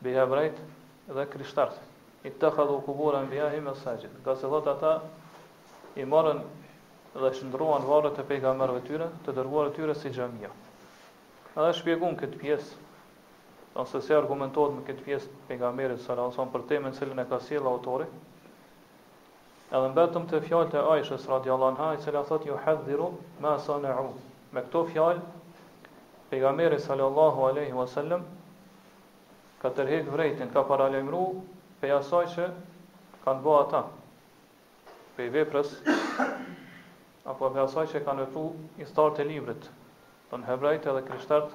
mbi hebrejt dhe krishterët, Ittakhadhu qubur anbiyahim masajid, ngase thotë ata i morën dhe shndrruan varret e pejgamberëve tyre, të dërguarve tyre si xhami. Edhe shpjeguam këtë pjesë, ose si argumentohet me këtë pjesë pejgamberit sallallahu alaihi wasallam për temën cilën e ka sjellë autori, Edhe mbetëm te fjalët e Aishës, radijallahu anha, e cila thotë, Yuhadhdhiru ma sana'u. Me këto fjalë, Pejgamberi sallallahu alaihi wasallam ka tërhek vërejtjen, ka paralajmëruar prej asaj që kanë bo ata, prej veprës apo prej asaj që kanë vepruar ithtarët e librit, dmth hebrejt edhe krishterët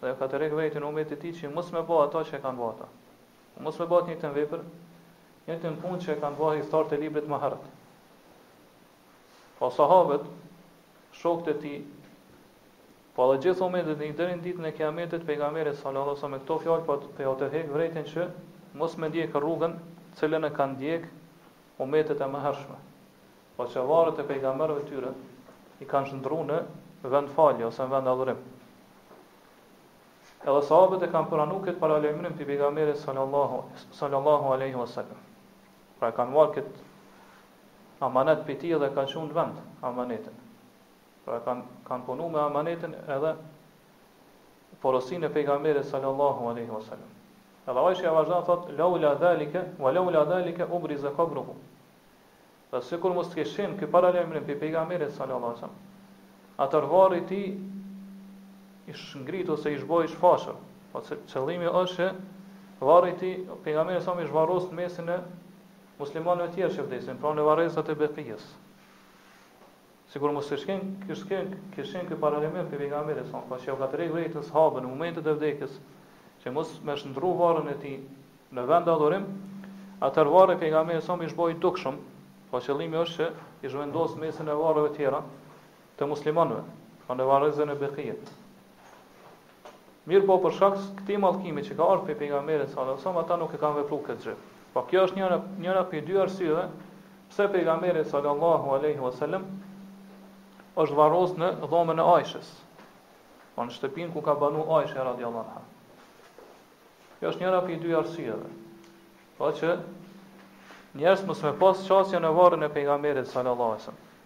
Dhe ja ka tërhek vërejtjen umetit tij që mos me ba atë që e kan ba ata. Dhe mos me ba të njëjtën vepër, të njëjtën punë që e kan ba ithtarët e librit më herët. Po sahabët, shokët e tij, po dhe gjithë umetit deri në ditën e kiametit pejgamberi sallallahu alaihi wasallam me këto fjalë po ja tërhek vërejtjen që mos me ndjek rrugën cilën e kanë ndjek umetet e mëhershme. Që varret e pejgamberëve tyre i kanë shndrru në vend falje ose në vend adhurim. Edhe sahabët e kanë pranu këtë paralajmërim të pejgamberit sallallahu sallallahu alaihi wasallam. Pra e kanë marrë këtë amanet prej tij dhe kanë çu në vend amanetin. Pra kanë kanë punu me amanetin edhe porosinë e pejgamberit sallallahu alaihi wasallam. Edhe Aisha vazhdon thotë laula zalika wa laula zalika ubriza qabruhu. Dhe sikur mos kish ken ky paralajmërim prej Pejgamberit sallallahu alaihi wasallam, atëherë varri i tij ish ngrit ose ish bë i shfaqur. Po qëllimi është që varri i tij Pejgamberit a.s. ish varros në mesin e muslimanëve të tjerë që vdesin, pra në varrezat e Beqijës. Sikur mos kish ken, kish ken, kish ken ky paralajmërim prej Pejgamberit a.s., që u ka tërhek vërejtjen sahabëve në momentet e vdekjes, që mos me shndrru varrin e tij në vend adhurim, atëherë varri i Pejgamberit a.s. ish bë i dukshëm, pra qëllimi është që ish vendos mesin e varreve tjera të muslimanëve, pra në varrezën e Bekijes. Mirëpo për shkak të këtij mallkimi që ka ardhur prej Pejgamberit sallallahu alejhi ve sellem ata nuk e kanë vepruar këtë gjë. Pra kjo është njëra njëra prej dy arsyeve pse Pejgamberi sallallahu alejhi ve sellem është varros në dhomën e Aishës. Po në shtëpinë ku ka banu Aisha radhiyallahu anha. Kjo është njëra prej dy arsyeve. Po që njerëzit mos me pas qasje në varrin e Pejgamberit sallallahu alejhi ve sellem.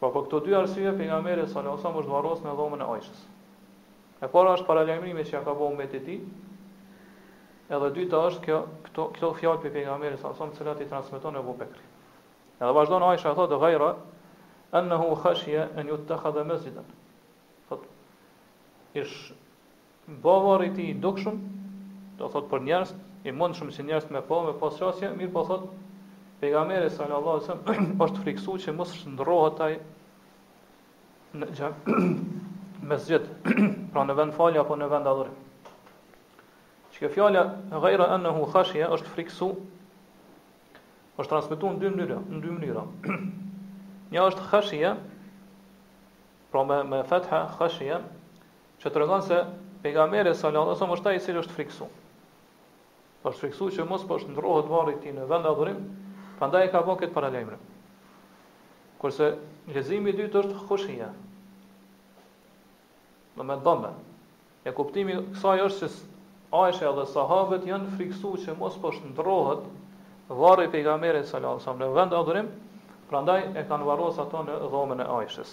Pra për këto dy arsye pejgamberi sallallahu alaihi wasallam është varros në dhomën e Ajshës. E para është paralajmërimi që ja ka bo ummetit të tij, edhe e dyta është kjo këto këto fjalë prej pejgamberit sallallahu alaihi wasallam, të cilat i transmeton Abu Bekri. Edhe vazhdon Ajsha thotë ghaira annahu khashiya an yutakhadha masjidan. Thot ish Ba varri i tij i dukshëm, do thotë për njerëz, i mundshëm që njerëzit me pa, me pas qasje, mirëpo thotë pejgamberi sallallahu alajhi wasallam është frikësuar që mos shndërrohet ai në xham mesxhid, pra në vend faljeje apo në vend adhurim. Çka fjala ghayra annahu khashiya është frikësu është transmetuar në dy mënyra, në dy mënyra. Një është khashiya, pra me me fatha khashiya, Që tregon se pejgamberi sallallahu alajhi wasallam është ai i cili është frikësuar. Po është frikësuar që mos po shndrrohet varri i tij në vend adhurim, prandaj e ka bën këtë paralajmërim. Kurse leximi i dytë është khushia. Pra me damme. E kuptimi i kësaj është se Aisha dhe sahabët janë frikësuar që mos po shndrrohet varri i pejgamberit sallallahu alajhi wasallam në vend adhurim, prandaj e kanë varrosur atë në dhomën e Aishës.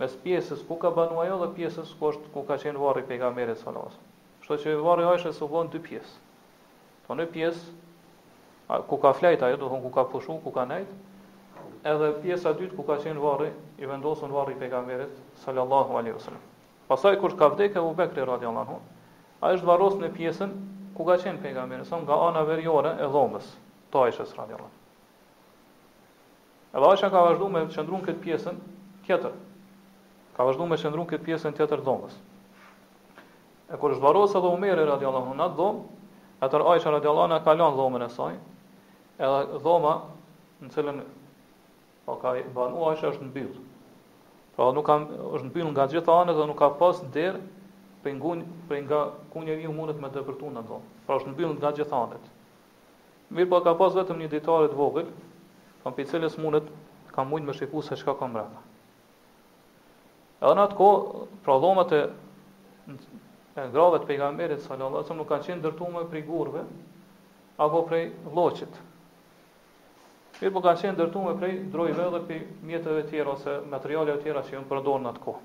mes pjesës ku ka banu ajo dhe pjesës ku është ku ka qenë varri i pejgamberit sallallahu alaihi wasallam kështu që varri i Aishës u bën dy pjesë po një pjesë ku ka flejt ajo do të thonë ku ka pushu ku ka nejt edhe pjesa e dytë ku ka qenë varri i vendosur varri i pejgamberit sallallahu alaihi wasallam pastaj kur ka vdekë Abu Bekri radhiyallahu anhu ai është varros në pjesën ku ka qenë pejgamberi, pra nga ana veriore e dhomës të Aishës radhiyallahu Edhe Aisha ka vazhdu me qëndru në këtë pjesën tjetër. Ka vazhdu me qëndru në këtë pjesën tjetër të dhomës. E kur është varros edhe Omeri radiallahu anhu në atë dhomë, atëherë Aisha radiallahu anha ka lanë dhomën e saj, edhe dhoma në cilën pa ka banu Aisha është mbyllë. Pra nuk ka, është mbyllë nga gjitha anët dhe nuk ka pas derë për nga, për nga ku njeriu mundet me dëpërtu në dhomë. Pra është mbyllë nga gjitha anët. Mirëpo ka pas vetëm një dritare të vogël, prej së cilës mundet ka mujt me shiku se çka ka mbrenda. Edhe në atë kohë, pra dhomat e e grave të pejgamberit sallallahu alajhi wasallam nuk kanë qenë ndërtuar prej gurëve apo prej lloçit. Mirëpo kanë qenë ndërtuar prej drojve dhe prej mjeteve tjera ose materialeve tjera që janë përdorur në atë kohë.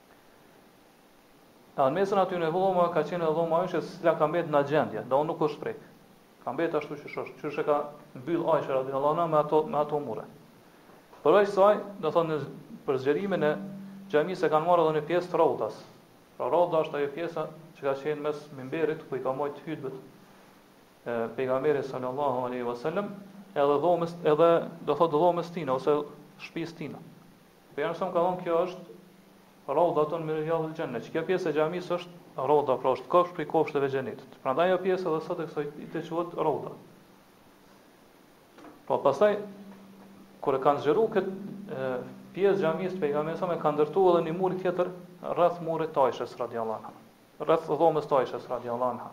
Në mesën e atyne dhomave ka qenë edhe dhoma Aishës, e cila ka mbet në gjendje, do nuk është prek. Ka mbet ashtu siç është, siç e ka mbyll Aisha radhiyallahu anha me ato me ato mure. Përveç saj, do thonë në për zgjerimin e xhamisë kanë marrë edhe një pjesë të reudas. Pra reuda është ajo pjesa që ka qenë mes mimberit ku i ka mbajt hutbet pejgamberi sallallahu alaihi wasallam, edhe dhomës, edhe do thotë dhomës tina ose shtëpisë tina. Pejgamberi salallahu alejhi ve selem ka thënë kjo është Raudhatun min riyadil xhennet, që kjo pjesë e xhamisë është Raudha, pra është kopsht prej kopshteve të xhenetit. Prandaj ajo pjesë edhe sot e kësaj dite quhet Raudha. Po pastaj kur e kanë zgjeruar këtë pjesë xhamisë të pejgamberit salallahu alejhi ve selem kanë ndërtuar edhe një mur tjetër rreth murit të Aishës radhiyallahu anha. Rreth dhomës të Aishës radhiyallahu anha.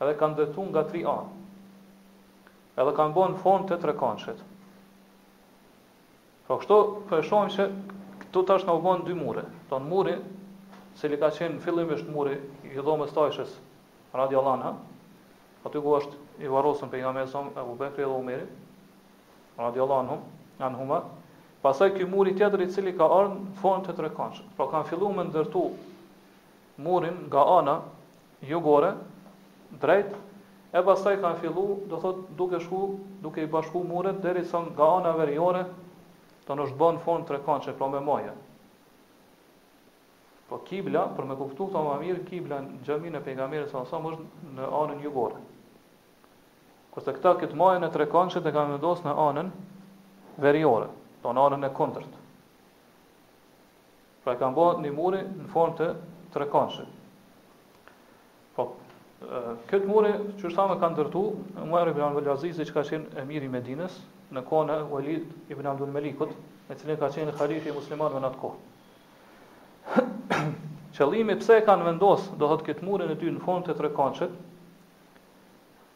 Edhe kanë ndërtuar nga tri anë. Edhe kanë bën formë të trekëndshit. Po kështu po e shohim se këtu tash na u bën dy mure. Domethënë muri i cili ka qenë fillimisht muri i dhomës të Ajshes radiallahu anha, aty ku është i varrosur pejgamberi salallahu alejhi ve selem Abu Bekri dhe Omeri radiallahu anhum, anhuma. Pastaj ky muri tjetër i cili ka ardhur në formë të trekëndshit. Pra kanë filluar me ndërtu murin nga ana jugore drejt e pastaj kanë fillu do thot duke shku duke i bashku muret deri sa nga ana veriore domethënë është bën form trekëndshe pra me maje po kibla për me kuptu këta ma mirë kibla në xhaminë e pejgamberit salallahu alejhi ve selem është në anën jugore kurse këta këtë majën e trekëndshit e kanë vendos në anën veriore domethënë anën e kundërt Pra e kanë bo një mur në formë të trekëndshit. Po, këtë murin, siç thamë, ka ndërtu Umer ibn Abdul Azizi, që ka qenë emir i Medines, në kohën e Walid ibn Abdul Melikut, i cili ka qenë khalifi i muslimanëve në atë kohë. Qëllimi pse e kanë vendos, do thotë këtë murin e dytë në formë të trekëndshit,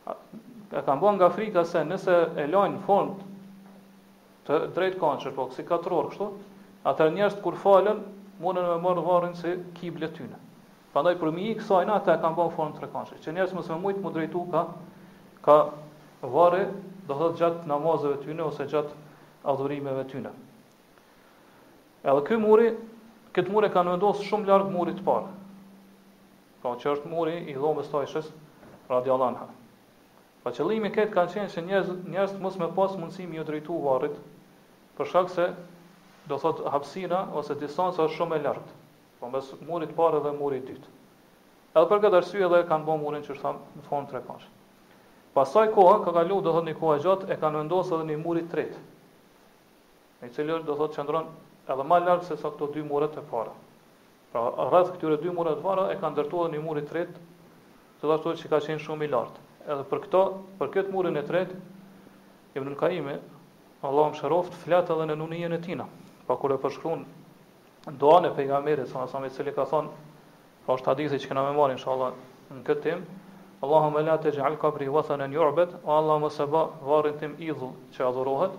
e kanë bën nga frika se nëse e lajnë form të drejtkëndshit, po si katror kështu, atëherë njerëz kur falen mundën me marr varrin si kible të tyne. Prandaj për mi ik kësajna ata e kanë bën form trekëndshe. Që njerëz mos me mujt m'u drejtu ka ka varri, do të thotë gjatë namazeve të tyne ose gjatë adhurimeve të tyne. Edhe ky muri, këtë mur e kanë vendosë shumë larg murit të parë. Pra që është muri i dhomës së Aishës radijallahu anha. Pra qëllimi këtu ka qenë që njerëz njerëz mos me pas mundësi me iu drejtu varrit, për shkak se do thot hapësira ose distanca është shumë e lartë. Përmes murit të parë dhe murit të dytë. Edhe për këtë arsye edhe kanë bën murin siç thamë në form trekëndsh. Pastaj koha ka kalu, do thot një kohë e gjatë e kanë vendosur edhe një mur të tretë. I cili do thot qëndron edhe më larg se sa këto dy muret e para. Pra, rreth këtyre dy mureve të para e kanë ndërtuar një mur të tretë, gjithashtu që ka qenë shumë i lartë. Edhe për këtë, për këtë murin e tretë, Ibnul Kaimi, Allahu e mëshiroftë, flet edhe në Nunijen e tij. Pra kur e përshkruan duan e pejgamberit salallahu alejhi ve selem i cili ka thon pra është hadithi që kena me marr inshallah në këtë temë Allahumma la taj'al qabri wathanan yu'bad o Allah mos e bë varrin tim idhull që adhurohet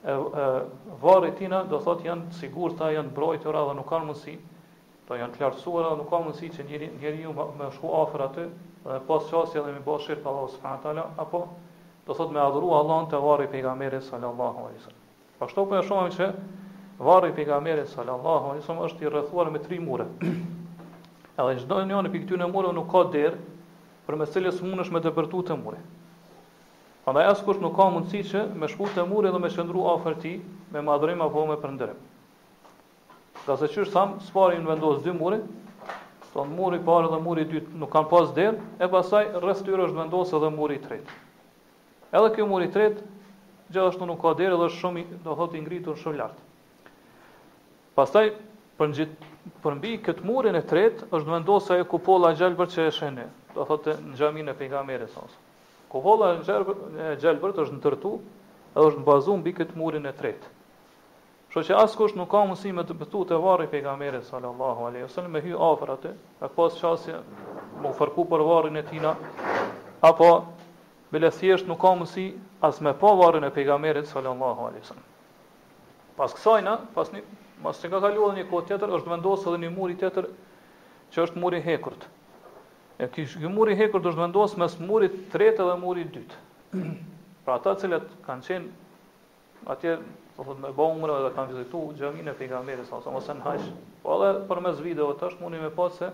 e varrit të tina do thotë janë të sigurta, janë të mbrojtura dhe nuk kanë mundësi, pra janë të lartësuara dhe nuk ka mundësi që njeri njeriu me shku afër aty dhe me pas qasje edhe me bë shirk Allahu subhanahu wa taala apo do thotë me adhuru Allahun te varri i pejgamberit sallallahu alaihi wasallam. Ashtu po e shohim që varri i pejgamberit sallallahu alaihi wasallam është i rrethuar me tri mure. Edhe çdo njëri prej këtyre mureve nuk ka derë përmes cilës mundesh me depërtu te muri. Prandaj askush nuk ka mundësi që me shku te muri dhe me qëndru afër tij, me madhëru apo me nderu. Ngase qysh thamë, së pari janë vendosë dy mure, do të thotë muri i parë dhe muri i dytë nuk kanë pas derë, e pastaj rreth tyre është vendosë edhe muri i tretë. Edhe ky muri i tretë, gjithashtu nuk ka derë dhe është shumë, do thotë, i ngritur shumë lartë. Pastaj, përngjitë, përmbi këtë murin e tretë, është vendosë ajo kupola e gjelbër që e shihni, do thotë, në xhaminë e pejgamberit, sallallahu. Kupola e gjelbërt, e gjelbërt është ndërtu dhe është bazuar mbi këtë murin e tretë. Kështu që askush nuk ka mundësi me depërtu te varri i pejgamberit sallallahu alaihi wasallam me hy afër aty, me pas qasje me u fërku për varrin e tina, apo bile thjesht nuk ka mundësi as me pa varrin e pejgamberit sallallahu alaihi wasallam. Pas kësajna, pas një, mbasi ka kaluar një kohë tjetër, është vendosur edhe një mur tjetër që është muri i hekurt. E ky ky mur i hekurt është vendosë mes murit të tretë dhe murit të dytë. Pra ata të cilët kanë qenë atje, do thotë me bë umre dhe kanë vizituar xhaminë e pejgamberit sallallahu ose ose në hax, po edhe përmes videove tash mundni me pa se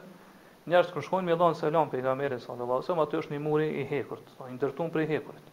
njerëzit kur shkojnë me dhon selam pejgamberit sallallahu alajhi wasallam, aty është një mur i hekurt, do i ndërtuar prej hekurit.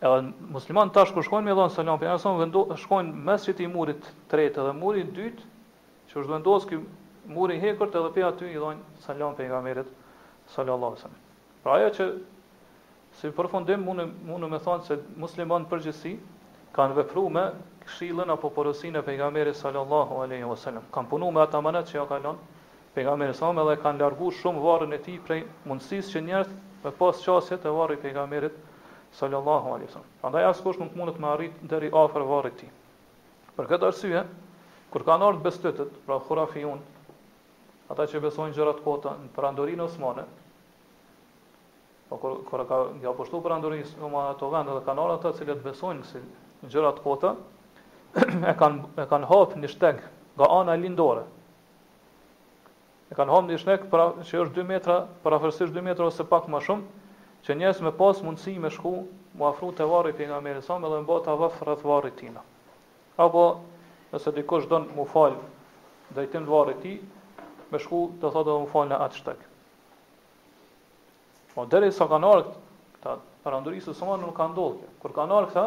Edhe muslimanët tash kur shkojnë me dhënë selam pejgamberit sallallahu ata shkojnë mes këtij murit të tretë edhe muri i dytë që është vendos ky muri i hekurt edhe prej aty i dhojnë selam pejgamberit sallallahu alaihi wasallam. Pra ajo që si përfundim mund mund të thom se muslimanët në përgjithësi kanë vepruar me këshillën apo porosinë e pejgamberit sallallahu alaihi wasallam. Kanë punuar me atë amanet që ja ka lënë Pejgamberi sallallahu edhe e kanë largu shumë varrin e tij prej mundësisë që njerëzit me pas qasje te varri i Pejgamberit sallallahu alejhi wasallam. Prandaj askush nuk mundet me arrit deri afër varrit të tij. Për këtë arsye, kur kanë ardhur bestytët, pra hurafijun, ata që besojnë në gjëra të kota në perandorinë osmane, apo kur kur ka i ka pushtu perandoria osmane ato vende dhe kanë ardhur ata të cilët besojnë në gjëra të kota e kanë e kanë hapë një shteg nga ana lindore E kanë hapë një shtek pra, që është 2 metra, parafërsisht 2 metra ose pak më shumë, që njerëzit me pas mundësi me shku, mu afru te varri i pejgamberit salallahu alejhi ve selem edhe me bë tavaf rreth varrit tina. Apo nëse dikush don mu fal drejtim të varrit ti, me shku do thotë do mu fal në atë shtek. Po deri sa kanë ardhur këta perandorisë së sonë nuk ka ndodhur. Kur kanë ardhur këta,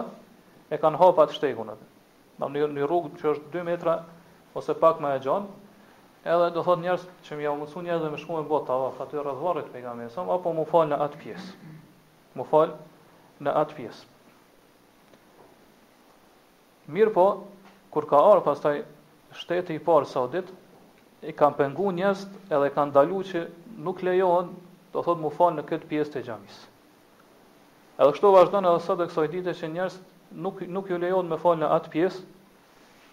e kanë hapur atë shtekun atë. Në një, një rrugë që është 2 metra ose pak ma e gjanë, edhe do thotë njerëzit që me ia mundsu njerëzve me shku me bo tavaf aty rreth varrit të pejgamberit sa apo mu fal në atë pjesë. Mu fal në atë pjesë. Mirëpo, kur ka ardhur pastaj shteti i parë saudit, i kanë pengu njerëzit edhe i kanë ndalu që nuk lejohen, do thotë mu fal në këtë pjesë të xhamisë. Edhe kështu vazhdon edhe sot e kësaj dite që njerëzit nuk nuk ju lejohet me fal në atë pjesë,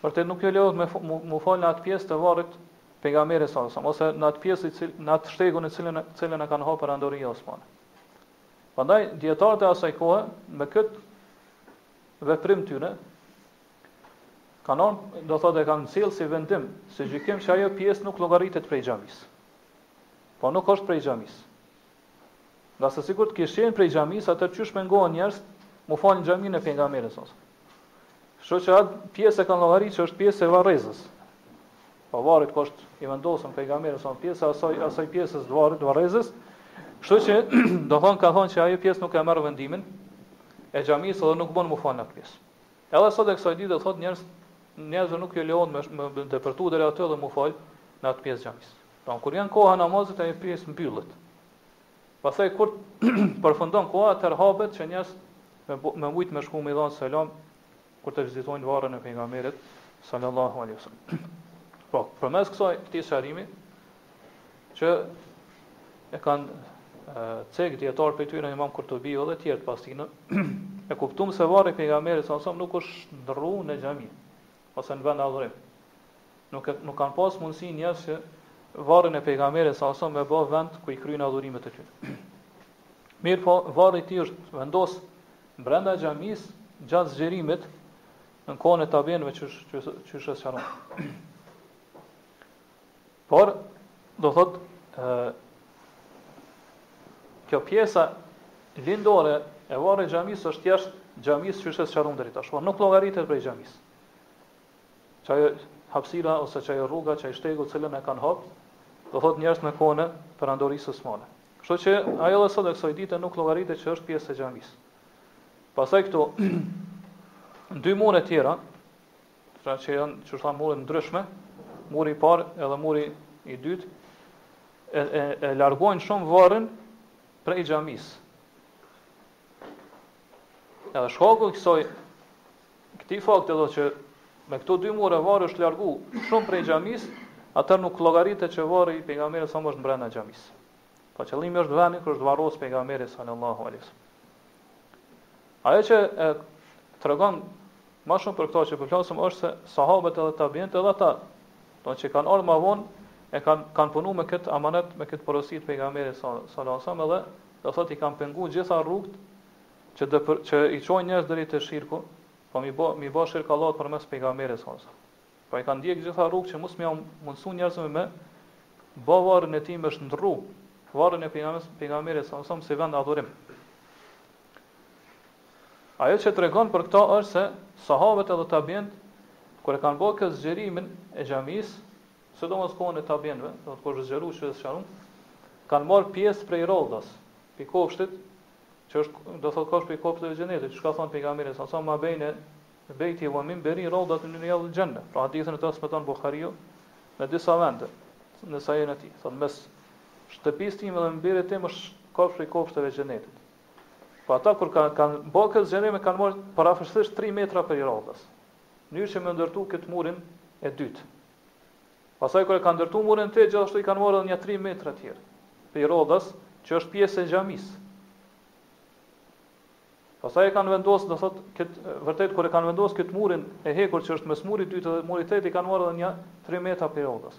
por te nuk ju lejohet me mu fal në atë pjesë të varrit pejgamberi sa sa ose në atë pjesë i në atë shtegun e cilën cilën e kanë hapur Perandoria Osmane. Prandaj dietarët e asaj kohe me kët veprim të tyre kanë, kanë, do thotë e kanë sjell si vendim, si gjykim që ajo pjesë nuk llogaritet prej xhamisë. Po nuk është prej xhamisë. Ngase sikur të kish qenë prej xhamisë, atëherë qysh pengohen njerëzit mu fal në xhaminë e pejgamberit sa. Kështu që atë pjesë e kanë llogaritë që është pjesë e varrezës. Po varrit ku është i vendosur pejgamberi sa pjesë e asaj asaj pjesës të varrit varrezës. Kështu që do thon kanë thon që ajo pjesë nuk e merr vendimin e xhamisë dhe nuk bën mu fal në atë pjesë. Edhe sot e kësaj dite do thot njerëz njerëzve nuk ju lejohet me, me, me depërtu deri aty dhe mu fal në atë pjesë të xhamisë. Pra kur vjen koha e namazit ajo pjesë mbyllet. Pastaj kur përfundon koha atëherë hapet që njerëzit me me mujt me shku me i dhënë selam kur të vizitojnë varrin e pejgamberit sallallahu alaihi wasallam. Po, përmes kësaj këtij sqarimi që e kanë cek dijetarët prej tyre Imam Kurtubi dhe të tjerë pas tij e kuptuam se varri i pejgamberit sallallahu alaihi wasallam nuk është shndërru në xhami ose në vend adhurimi. Nuk e nuk kanë pas mundësi njerëzit që varrin e pejgamberit sa sa me e bë vend ku i kryejnë adhurimet e tyre. Mirëpo, varri i tij është vendos brenda xhamisë gjatë zgjerimit në kohën e tabiinëve që që që është sqarun. Por do thot ë kjo pjesa lindore e varrit të xhamisë është jashtë xhamisë që është sqarun deri tash, por nuk llogaritet prej xhamisë. Qajo hapësira ose qajo rruga, qaj shtegu të cilën e kanë hapë, do thotë njerëz në kohën e Perandorisë Osmane. Kështu që ajo edhe sot e kësaj dite nuk llogaritet që është pjesë e xhamisë. Pastaj këtu dy mure tjera, pra që janë siç u tha mure ndryshme, muri i parë edhe muri i dytë e, e, e largojnë shumë varrin prej xhamisë. Edhe shkaku i kësaj këtij fakti do thotë që me këto dy mure varri është largu shumë prej xhamisë, atë nuk llogaritet që varri i pejgamberit sa më është brenda xhamisë. Po qëllimi është vendi ku është varros pejgamberi sallallahu alaihi wasallam. Ajo që e tregon më shumë për këto që po flasim është se sahabët edhe tabiinët edhe ata, do që kanë ardhur më vonë e kanë kanë punuar me këtë amanet, me këtë porosi të pejgamberit sallallahu alaihi wasallam edhe Do thotë i kanë pengu gjitha rrugt që do që i çojnë njerëz deri te shirku, po mi bo mi bo shirk Allahut përmes pejgamberit sa sa. Pra i kanë ndjek gjitha rrugt që mos me ja mundsu njerëzve me bo varrin e tij me shndrru varrin e pejgamberit pejgamberit sa sa si vend adhurim. Ajo që tregon për këta është se sahabët edhe tabiinët kur e kanë bo këtë zgjerimin e xhamisë sidomos kohën e tabiinëve, do thotë kur është zgjeru që e sqarum, kanë marrë pjesë prej rawdas, pi kopshtit, që është, do thotë kopsht prej kopshteve xhenetit, siç ka thonë pejgamberi sa sa ma bejne bejti wa minberi rawdat min riyadil xhenne. Pra hadithin e transmeton Buhariu në disa vende në sahihun e tij. Thotë mes shtëpisë time dhe mimberit tim është kopsht prej kopshteve xhenetit. Po ata kur kanë kanë bërë këtë zgjerim e kanë marrë përafërsisht 3 metra prej rawdas. Mënyrë që me ndërtu këtë murin e dytë. Pastaj kur e kanë ndërtu murin e tretë gjithashtu i kanë marrë edhe një tri metra tjerë prej rawdas, që është pjesë e xhamisë. Pastaj e kanë vendosë, do thotë, këtë, vërtet, kur e kanë vendosë këtë murin e hekurt që është mes murit dytë dhe murit të tretë i kanë marrë edhe një tri metra prej rawdas.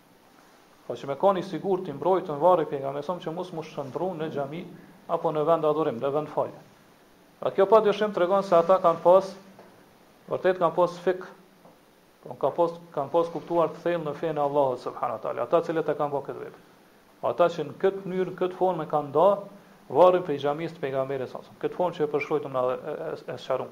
Po që me kanë i sigurt i mbrojtun varri i pejgamberit sa që mos mu shndru në xhami apo në vend adhurim, në vend falje. A kjo pa dyshim tregon se ata kanë pas vërtet kanë pas fikh. Po ka pas kanë pas kuptuar të thellë në fenë e Allahut subhanahu wa taala, ata cilët e kanë bërë këtë vepër. Ata që në këtë mënyrë, në këtë formë kanë nda varrin prej xhamisë të pejgamberit sa. Këtë formë që e përshkruajtëm na e sqarum.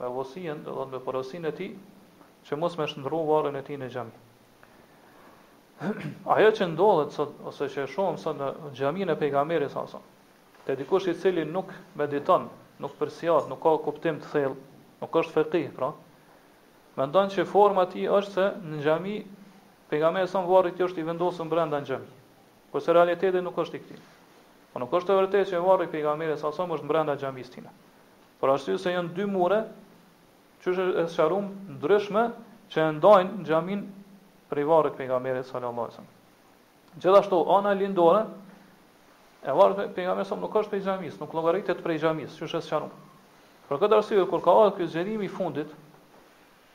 me vasijen, do të thotë me porosinë e tij, që mos me shndrru varrin e tij në xhami. Ajo që ndodhet sot ose që e shohim sot në xhamin e pejgamberit sa sa. Te dikush i cili nuk mediton, nuk përsiat, nuk ka kuptim të thellë, nuk është fekih, pra. Mendon se forma e tij është se në xhami pejgamberi sa varri i tij është i vendosur brenda në xhami. Kurse realiteti nuk është i këtillë. Po nuk është e vërtetë që varri i pejgamberit sa sa është brenda xhamisë tina. Për arsye se janë dy mure, qysh e sqaruam, ndryshme, që e ndajnë xhaminë prej varrit pejgamberit sallallahu alajhi wasallam. Gjithashtu ana lindore e varrit pejgamberit sallallahu nuk është prej xhamisë, nuk llogaritet prej xhamisë, qysh e sqaruam. Për këtë arsye kur ka ardhur ky zgjerim i fundit,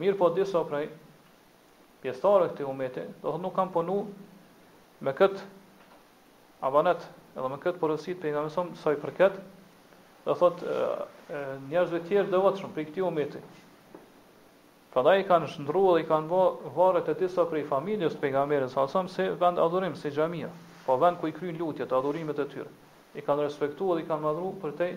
Mirëpo disa prej pjesëtarëve të këtij ummeti, do të thotë nuk kanë punu me këtë amanet, edhe me këtë porosi të pejgamberit, sa i përket, do thotë njerëzve tjerë të devotshëm prej këtij ummeti. Prandaj i kanë shndërruar dhe i kanë bë varret e disa prej familjes të pejgamberit salallahu si vend adhurim si xhamia, po vend ku i kryjnë lutjet, adhurimet e tyre. I kanë respektuar dhe i kanë madhruar përtej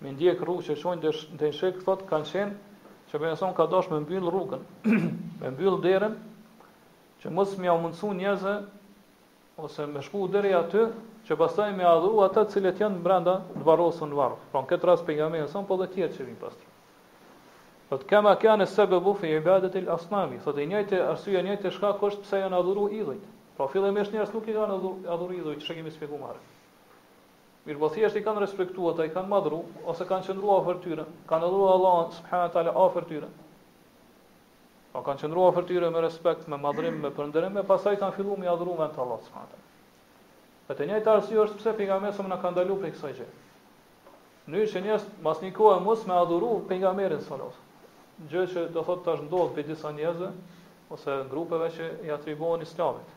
Me ndjek rrugë që çojnë deri në shirk, thotë, kanë qenë, që pejgamberi ka dasht me mbyll rrugën, me mbyll derën, që mos me ja mundësu njerëzve, ose me shku deri aty, që pastaj me adhuru ata të cilët janë brenda të varrosur në varre. Pra në këtë rast pejgamberi sa po dhe të tjerë që vijnë pas tij. Po thotë kema kane sebebu fi ibadet el asnami, thotë e njëjta arsye i njëjti shkak është pse janë adhuru idhujt. Pra fillimisht njerëzit nuk i kanë adhuru idhujt, qysh e kemi shpjeguar më herët. Mirëpo thjesht i kanë respektu ata, i kanë madhru, ose kanë qëndru afër tyre, kanë adhuru Allahun subhanahu wa taala afër tyre. Po kanë qëndru afër tyre me respekt, me madhrim, me përnderim e pastaj kanë filluar me adhuru në vend të Allahut subhanahu wa taala. Dhe e njëjta arsye është pse pejgamberi salallahu na ka ndaluar prej kësaj gjëje. Në mënyrë që njerëzit mas një kohë mos me adhuru pejgamberin sallallahu alaihi wasallam. Gjë që do thotë tash ndodh prej disa njerëzve ose grupeve që i atribuohen islamit.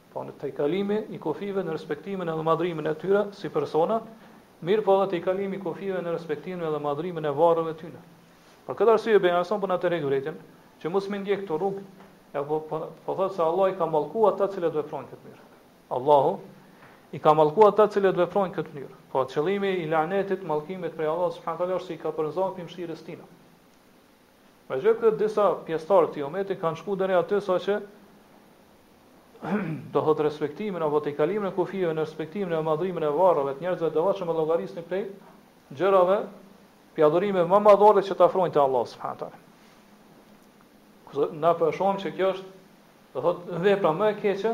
Po në tejkalimi i kufijve në respektimin edhe madhrimin e tyre si persona, mirëpo edhe tejkalimi i kufijve në respektimin edhe madhrimin e varreve tyre. Për këtë arsye Ibn Abbas po na tërheq vërejtjen që mos me ndjek këto rrugë, apo po, po, po thotë se Allahu i ka mallkuar ata që veprojnë në këtë mënyrë. Allahu i ka mallkuar ata që veprojnë në këtë mënyrë. Po qëllimi i lanetit, mallkimit prej Allahut subhanahu taala është se i ka përzan prej mëshirës tina. Megjithëkëtë disa pjesëtarë të këtij ummeti kanë shku deri aty sa që do thotë respektimin apo tejkalimin e kufijve në respektimin e madhrimin e varreve të njerëzve të devotshëm e llogarisin prej gjërave prej adhurimeve më madhore që të afrojnë te Allahu subhanahu wa taala. Kurse na po e shohim se kjo është do thotë vepra më e keqe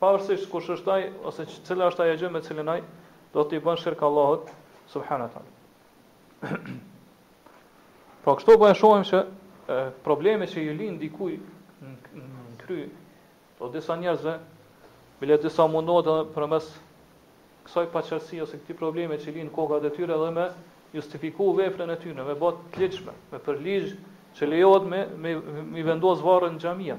pavarësisht kush është ai ose cila është ajo gjë me cilën ai do t'i bën shirk Allahut subhanahu wa taala. Po kështu po e shohim se problemet që ju lindin dikuj në kry, po disa njerëzve, bile disa mundohen edhe përmes kësaj paqartësie ose këtij problemi që lind në kokat e tyre dhe me justifiku veprën e tyre, me bo të ligjshme, me përligj që lejohet me, me, me vendos varre në xhamia.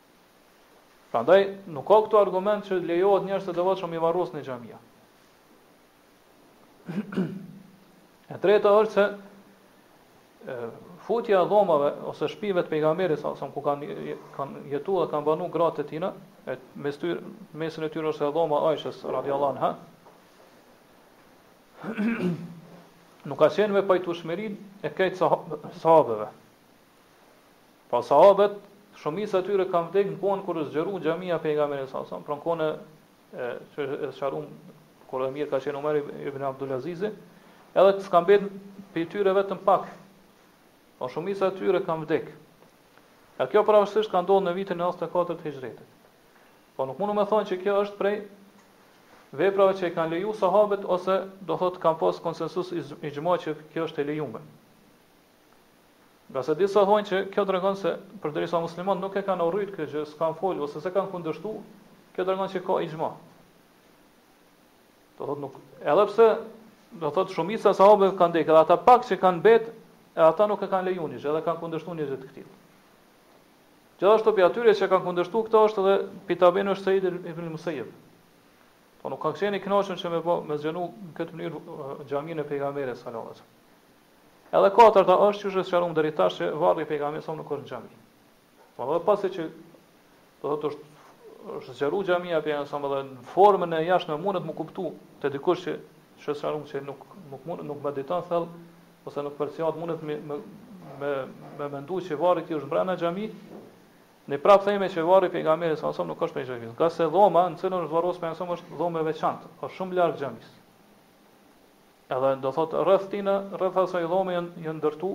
Prandaj nuk ka këtu argument që lejohet njerëz të devotshëm me i varros në xhamia. e treta është se e, futja e dhomave ose shtëpive të pejgamberit sa sa ku kanë kanë jetuar kanë banu gratë e tina, e mes tyre mesin e tyre është edhe dhoma Aishës radhiyallahu anha. nuk ka qenë me pajtushmërinë e këtyre sahabeve. Pra sahabët, shumica e tyre kanë vdekur në kohën kur është zgjeru xhamia e pejgamberit sa sa, pra në kohën e që është sharum kur emir ka qenë Omer ibn Abdul Aziz, edhe s'ka mbet pe tyre vetëm pak. Po shumica e tyre kanë vdekur. A kjo përafërsisht ka ndodhur në vitin e 94 të Hijretit. Po nuk mundu me thonë që kjo është prej veprave që i kanë leju sahabët ose do thotë kanë pas konsensus ixhma që kjo është e lejuar. Ngase disa thonë që kjo tregon se përderisa muslimanët nuk e kanë urryer këtë gjë, s'kanë folur ose s'e kanë kundërshtuar, kjo tregon që ka ixhma. Do thotë nuk, edhe pse do thotë shumica e sahabëve kanë vdekë, edhe ata pak që kanë mbet, edhe ata nuk e kanë lejuar një gjë, edhe kanë kundërshtuar një gjë të këtillë. Gjithashtu prej atyre që kanë kundërshtuar këto është edhe pi tabiinëve është Said ibn Musayyib. Po nuk ka qenë i kënaqur që me bë me zgjeru në këtë mënyrë xhaminë e pejgamberit sallallahu alajhi wasallam. Edhe e katërta është, siç e sqaruam deri tash, që varri i Pejgamberit sa nuk është në xhami. Po edhe pasi që do të thotë është është zgjeru xhamia e Pejgamberit sa edhe në formën e jashtme mundet me kuptu te dikush që që sqaruam që nuk nuk mund nuk mediton thell ose nuk përcjell mundet me me me, me mendu që varri i tij është brenda në xhami, Ne prap themi që varri i pejgamberit sa sa nuk është në xhami. Ngase dhoma në cilën është varros pejgamberi është dhomë e veçantë, është shumë larg xhamisë. Edhe do thotë rreth tij në rreth asaj dhome janë janë ndërtu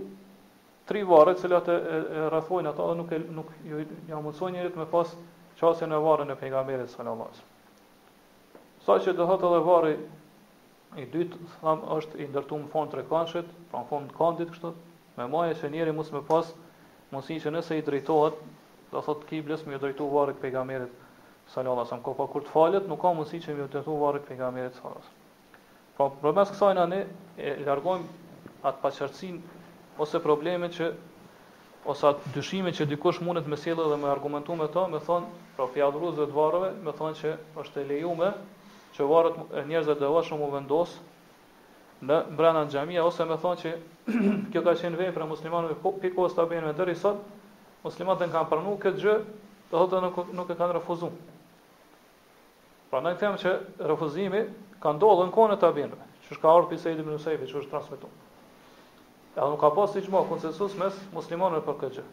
tri varre të cilat e, e, e rrethojnë ato dhe nuk e nuk ju ja mundësojnë njerit me pas qasje në varrin e pejgamberit sallallahu alajhi wasallam. Sa që do thotë edhe varri i dytë, tham është i ndërtuar në formë trekëndshit, pra në formë kandit kështu, me maje që njeri mos me pas mundësi që nëse i drejtohet, do thotë kibles me u drejtu varrit pejgamberit sallallahu alajhi wasallam. Kur po kur të falet, nuk ka mundësi që me u drejtu varrit pejgamberit sallallahu alajhi wasallam. Pra, përmes kësaj na ne e largojmë atë paqartësinë ose problemet që ose atë dyshimin që dikush mundet me sjellë dhe me argumentu me ta, me thonë, pra prej adhuruesve të varreve, me thonë që është e lejuar që varret e njerëzve të devotshëm mu vendos në brenda xhamia ose me thonë që kjo ka qenë vepër e muslimanëve po pi kohës tabiinëve deri sot muslimanët e kanë pranuar këtë gjë, do thotë nuk, nuk e kanë refuzuar. Prandaj them që refuzimi ka ndodhur në kohën e tabinëve, që siç ka ardhur prej Ibn Musejibi që është transmetuar. Edhe nuk ka pas ixhma konsensus mes muslimanëve për këtë gjë.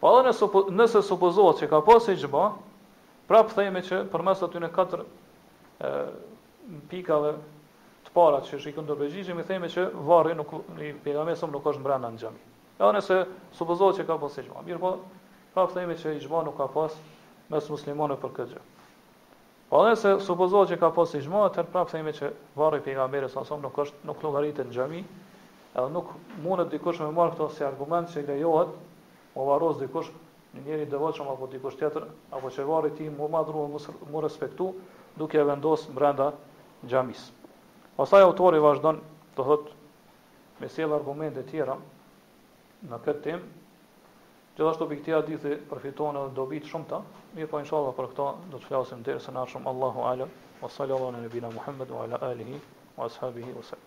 Po edhe nëse nëse supozohet që ka pas ixhma, prap themi që përmes atyre katër ë pikave të para që është dhënë përgjigje, ne themi që varri nuk i pejgamberit nuk është mbrenda në xhami. Edhe nëse supozohet që ka pas ixhma. Mirëpo, prapë po themi që ixhma nuk ka pas mes muslimanëve për këtë gjë. Po edhe se supozohet që ka pas ixhma, atëherë prapë themi që varri pejgamberit salallahu alejhi ve selem nuk është nuk llogaritet në xhami, edhe nuk mundet dikush me marr këto si argument që lejohet me varros dikush një njeri i devotshëm apo dikush tjetër, apo që varrin e tij me madhëru, me respektu, duke e vendos brenda xhamisë. Pastaj autori vazhdon të thotë Me sjellë argumente tjera në këtë temë. Gjithashtu prej këtij hadithi përfiton edhe dobi të shumta, mirëpo inshallah për këto do të flasim dersin e ardhshëm Allahu alem. Wa sallallahu ala nabina Muhammed wa ala alihi wa ashabihi wa sallam.